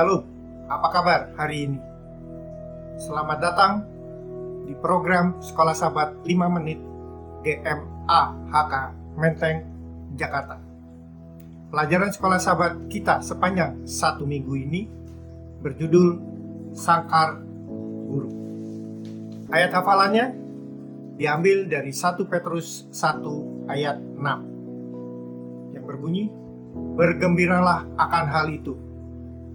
Shalom, apa kabar hari ini? Selamat datang di program Sekolah Sahabat 5 Menit GMA HK Menteng, Jakarta. Pelajaran Sekolah Sahabat kita sepanjang satu minggu ini berjudul Sangkar Guru. Ayat hafalannya diambil dari 1 Petrus 1 ayat 6 yang berbunyi Bergembiralah akan hal itu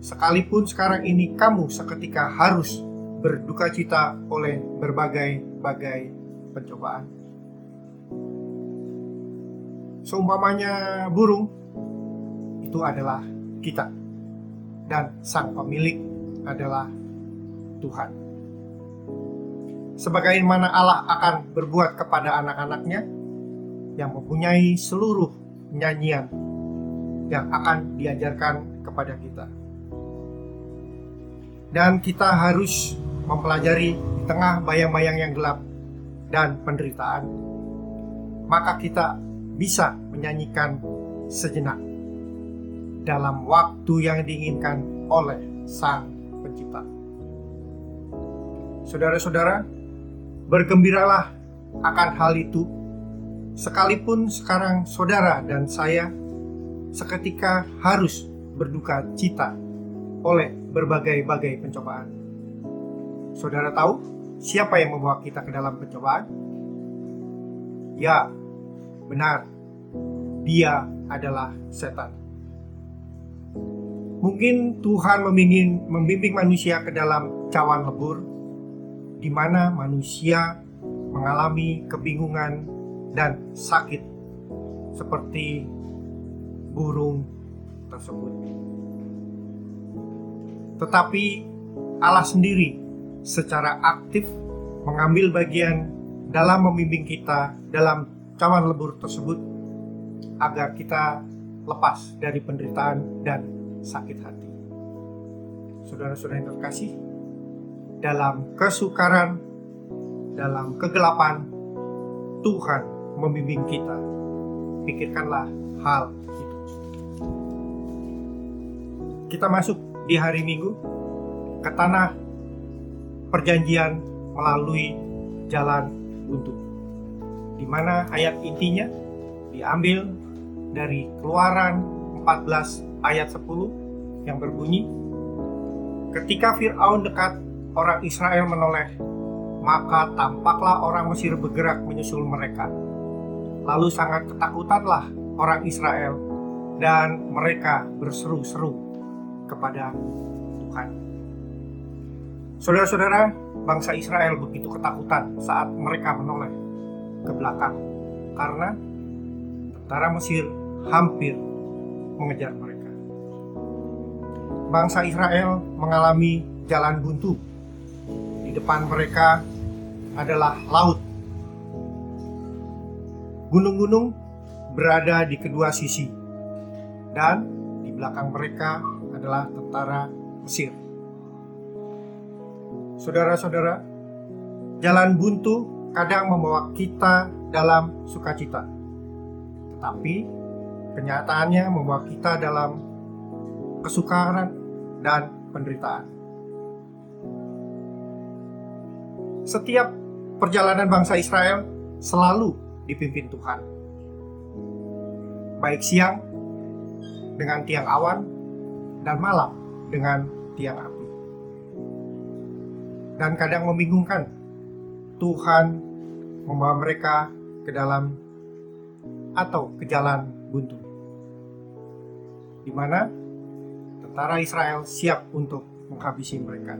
Sekalipun sekarang ini kamu seketika harus berduka cita oleh berbagai-bagai pencobaan. Seumpamanya burung itu adalah kita. Dan sang pemilik adalah Tuhan. Sebagaimana Allah akan berbuat kepada anak-anaknya yang mempunyai seluruh nyanyian yang akan diajarkan kepada kita. Dan kita harus mempelajari di tengah bayang-bayang yang gelap dan penderitaan, maka kita bisa menyanyikan sejenak dalam waktu yang diinginkan oleh Sang Pencipta. Saudara-saudara, Bergembiralah akan hal itu, sekalipun sekarang saudara dan saya seketika harus berduka cita oleh berbagai-bagai pencobaan. Saudara tahu siapa yang membawa kita ke dalam pencobaan? Ya, benar, dia adalah setan. Mungkin Tuhan membimbing, membimbing manusia ke dalam cawan lebur di mana manusia mengalami kebingungan dan sakit seperti burung tersebut. Tetapi Allah sendiri secara aktif mengambil bagian dalam membimbing kita dalam cawan lebur tersebut agar kita lepas dari penderitaan dan sakit hati. Saudara-saudara yang terkasih, dalam kesukaran, dalam kegelapan, Tuhan membimbing kita. Pikirkanlah hal itu. Kita masuk di hari Minggu ke tanah perjanjian melalui jalan buntu. Di mana ayat intinya diambil dari Keluaran 14 ayat 10 yang berbunyi Ketika Firaun dekat orang Israel menoleh, maka tampaklah orang Mesir bergerak menyusul mereka. Lalu sangat ketakutanlah orang Israel dan mereka berseru-seru kepada Tuhan. Saudara-saudara, bangsa Israel begitu ketakutan saat mereka menoleh ke belakang karena tentara Mesir hampir mengejar mereka. Bangsa Israel mengalami jalan buntu depan mereka adalah laut. Gunung-gunung berada di kedua sisi, dan di belakang mereka adalah tentara Mesir. Saudara-saudara, jalan buntu kadang membawa kita dalam sukacita, tetapi kenyataannya membawa kita dalam kesukaran dan penderitaan. Setiap perjalanan bangsa Israel selalu dipimpin Tuhan. Baik siang dengan tiang awan dan malam dengan tiang api. Dan kadang membingungkan, Tuhan membawa mereka ke dalam atau ke jalan buntu. Di mana tentara Israel siap untuk menghabisi mereka.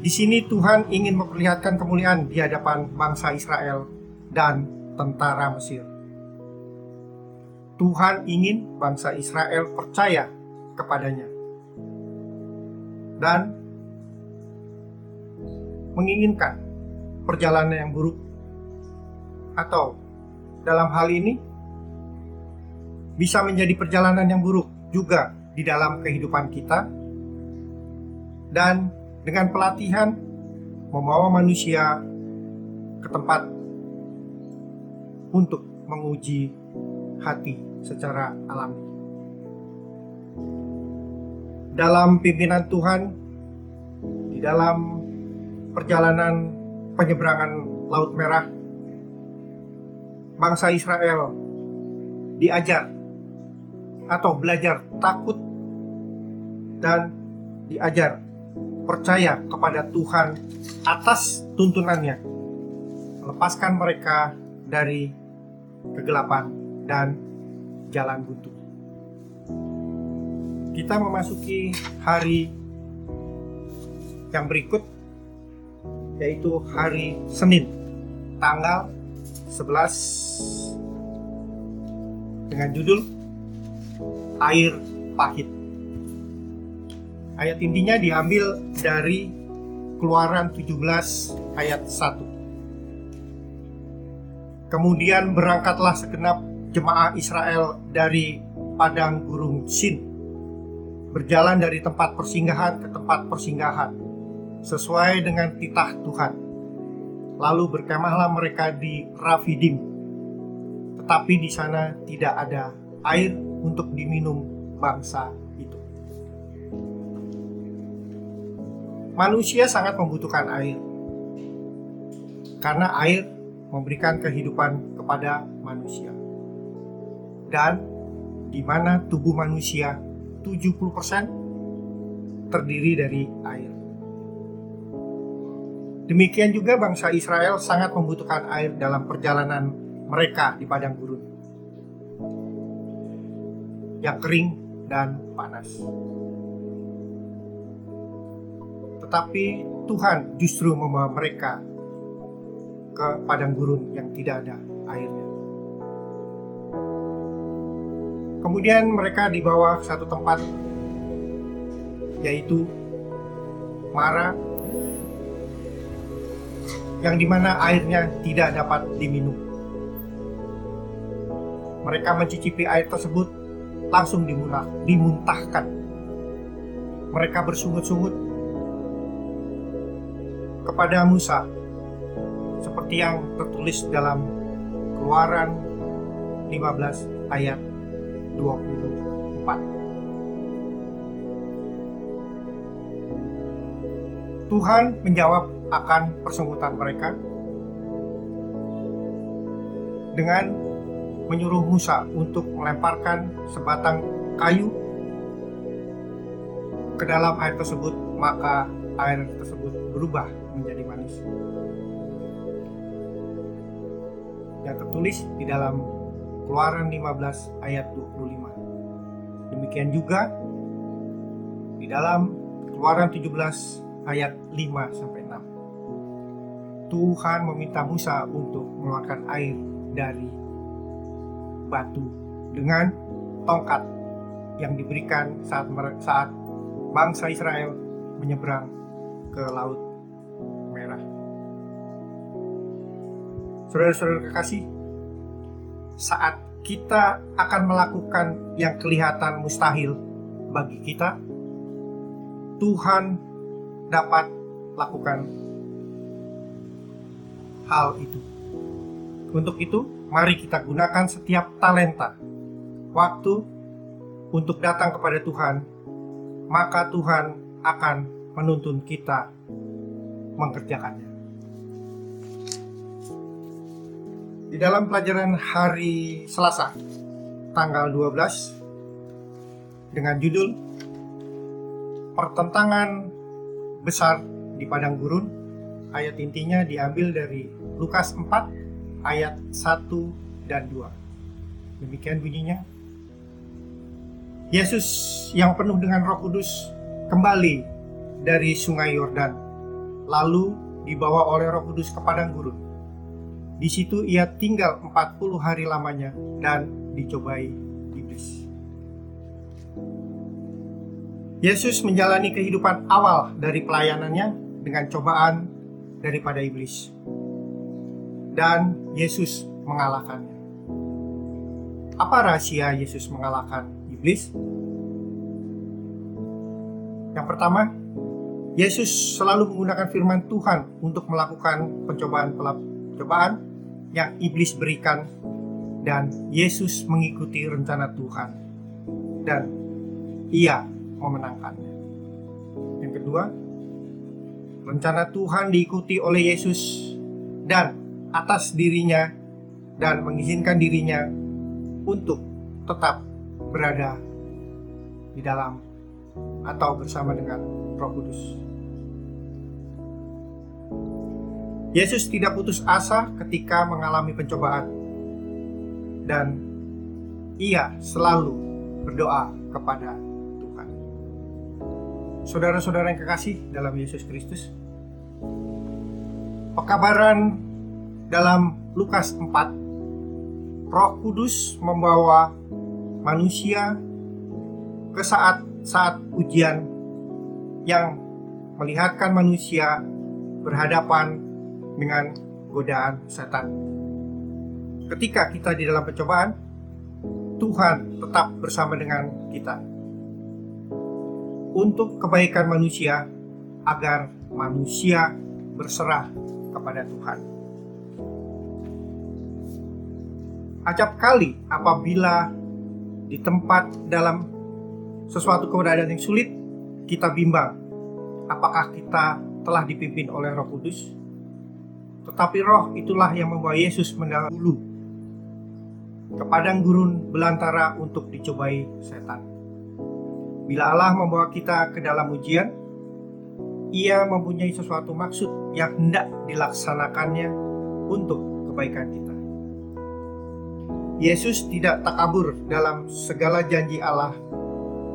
Di sini Tuhan ingin memperlihatkan kemuliaan di hadapan bangsa Israel dan tentara Mesir. Tuhan ingin bangsa Israel percaya kepadanya. Dan menginginkan perjalanan yang buruk. Atau dalam hal ini bisa menjadi perjalanan yang buruk juga di dalam kehidupan kita. Dan dengan pelatihan membawa manusia ke tempat untuk menguji hati secara alami. dalam pimpinan Tuhan di dalam perjalanan penyeberangan Laut Merah bangsa Israel diajar atau belajar takut dan diajar percaya kepada Tuhan atas tuntunannya melepaskan mereka dari kegelapan dan jalan buntu. Kita memasuki hari yang berikut yaitu hari Senin tanggal 11 dengan judul Air Pahit. Ayat intinya diambil dari Keluaran 17 ayat 1. Kemudian berangkatlah segenap jemaah Israel dari padang gurun Sin berjalan dari tempat persinggahan ke tempat persinggahan sesuai dengan titah Tuhan. Lalu berkemahlah mereka di Rafidim. Tetapi di sana tidak ada air untuk diminum bangsa itu. Manusia sangat membutuhkan air. Karena air memberikan kehidupan kepada manusia. Dan di mana tubuh manusia 70% terdiri dari air. Demikian juga bangsa Israel sangat membutuhkan air dalam perjalanan mereka di padang gurun yang kering dan panas. Tetapi Tuhan justru membawa mereka ke padang gurun yang tidak ada airnya. Kemudian mereka dibawa ke satu tempat yaitu Mara yang di mana airnya tidak dapat diminum. Mereka mencicipi air tersebut langsung dimuntah, dimuntahkan. Mereka bersungut-sungut kepada Musa seperti yang tertulis dalam Keluaran 15 ayat 24. Tuhan menjawab akan persengkutan mereka dengan menyuruh Musa untuk melemparkan sebatang kayu ke dalam air tersebut, maka air tersebut berubah menjadi manis. Yang tertulis di dalam Keluaran 15 ayat 25. Demikian juga di dalam Keluaran 17 ayat 5 sampai 6. Tuhan meminta Musa untuk mengeluarkan air dari batu dengan tongkat yang diberikan saat saat bangsa Israel menyeberang ke Laut Merah. Saudara-saudara kekasih, saat kita akan melakukan yang kelihatan mustahil bagi kita, Tuhan dapat lakukan hal itu. Untuk itu, mari kita gunakan setiap talenta, waktu untuk datang kepada Tuhan, maka Tuhan akan menuntun kita mengerjakannya. Di dalam pelajaran hari Selasa, tanggal 12, dengan judul Pertentangan Besar di Padang Gurun, ayat intinya diambil dari Lukas 4 ayat 1 dan 2. Demikian bunyinya. Yesus yang penuh dengan Roh Kudus kembali dari Sungai Yordan, lalu dibawa oleh Roh Kudus ke padang gurun. Di situ ia tinggal 40 hari lamanya dan dicobai iblis. Yesus menjalani kehidupan awal dari pelayanannya dengan cobaan daripada iblis dan Yesus mengalahkannya. Apa rahasia Yesus mengalahkan iblis? Yang pertama, Yesus selalu menggunakan firman Tuhan untuk melakukan pencobaan-pencobaan yang iblis berikan dan Yesus mengikuti rencana Tuhan dan ia memenangkannya. kedua, rencana Tuhan diikuti oleh Yesus dan atas dirinya dan mengizinkan dirinya untuk tetap berada di dalam atau bersama dengan Roh Kudus. Yesus tidak putus asa ketika mengalami pencobaan dan ia selalu berdoa kepada Tuhan. Saudara-saudara yang kekasih dalam Yesus Kristus, pekabaran dalam Lukas 4, Roh Kudus membawa manusia ke saat-saat ujian yang melihatkan manusia berhadapan dengan godaan setan. Ketika kita di dalam pencobaan, Tuhan tetap bersama dengan kita untuk kebaikan manusia agar manusia berserah kepada Tuhan. Acap kali apabila di tempat dalam sesuatu keberadaan yang sulit, kita bimbang apakah kita telah dipimpin oleh Roh Kudus. Tetapi Roh itulah yang membawa Yesus mendahulu ke padang gurun belantara untuk dicobai setan. Bila Allah membawa kita ke dalam ujian, Ia mempunyai sesuatu maksud yang hendak dilaksanakannya untuk kebaikan kita. Yesus tidak takabur dalam segala janji Allah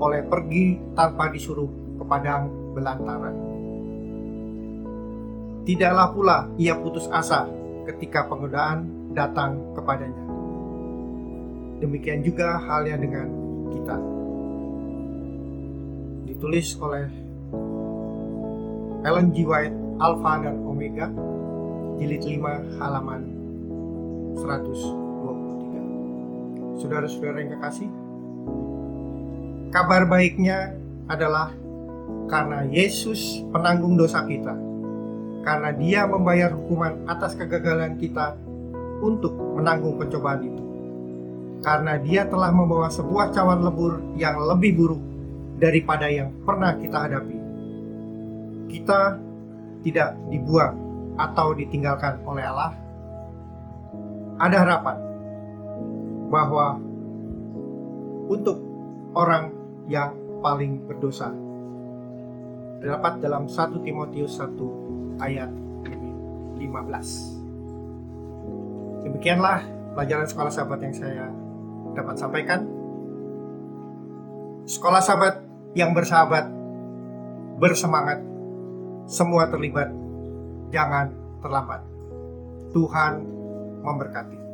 oleh pergi tanpa disuruh ke padang belantara. Tidaklah pula ia putus asa ketika penggodaan datang kepadanya. Demikian juga halnya dengan kita. Ditulis oleh Ellen G. White, Alpha dan Omega, jilid 5 halaman 100 saudara-saudara yang kekasih, kabar baiknya adalah karena Yesus penanggung dosa kita, karena Dia membayar hukuman atas kegagalan kita untuk menanggung pencobaan itu, karena Dia telah membawa sebuah cawan lebur yang lebih buruk daripada yang pernah kita hadapi. Kita tidak dibuang atau ditinggalkan oleh Allah. Ada harapan bahwa untuk orang yang paling berdosa terdapat dalam 1 Timotius 1 ayat 15. Demikianlah pelajaran sekolah sahabat yang saya dapat sampaikan. Sekolah sahabat yang bersahabat, bersemangat, semua terlibat, jangan terlambat. Tuhan memberkati.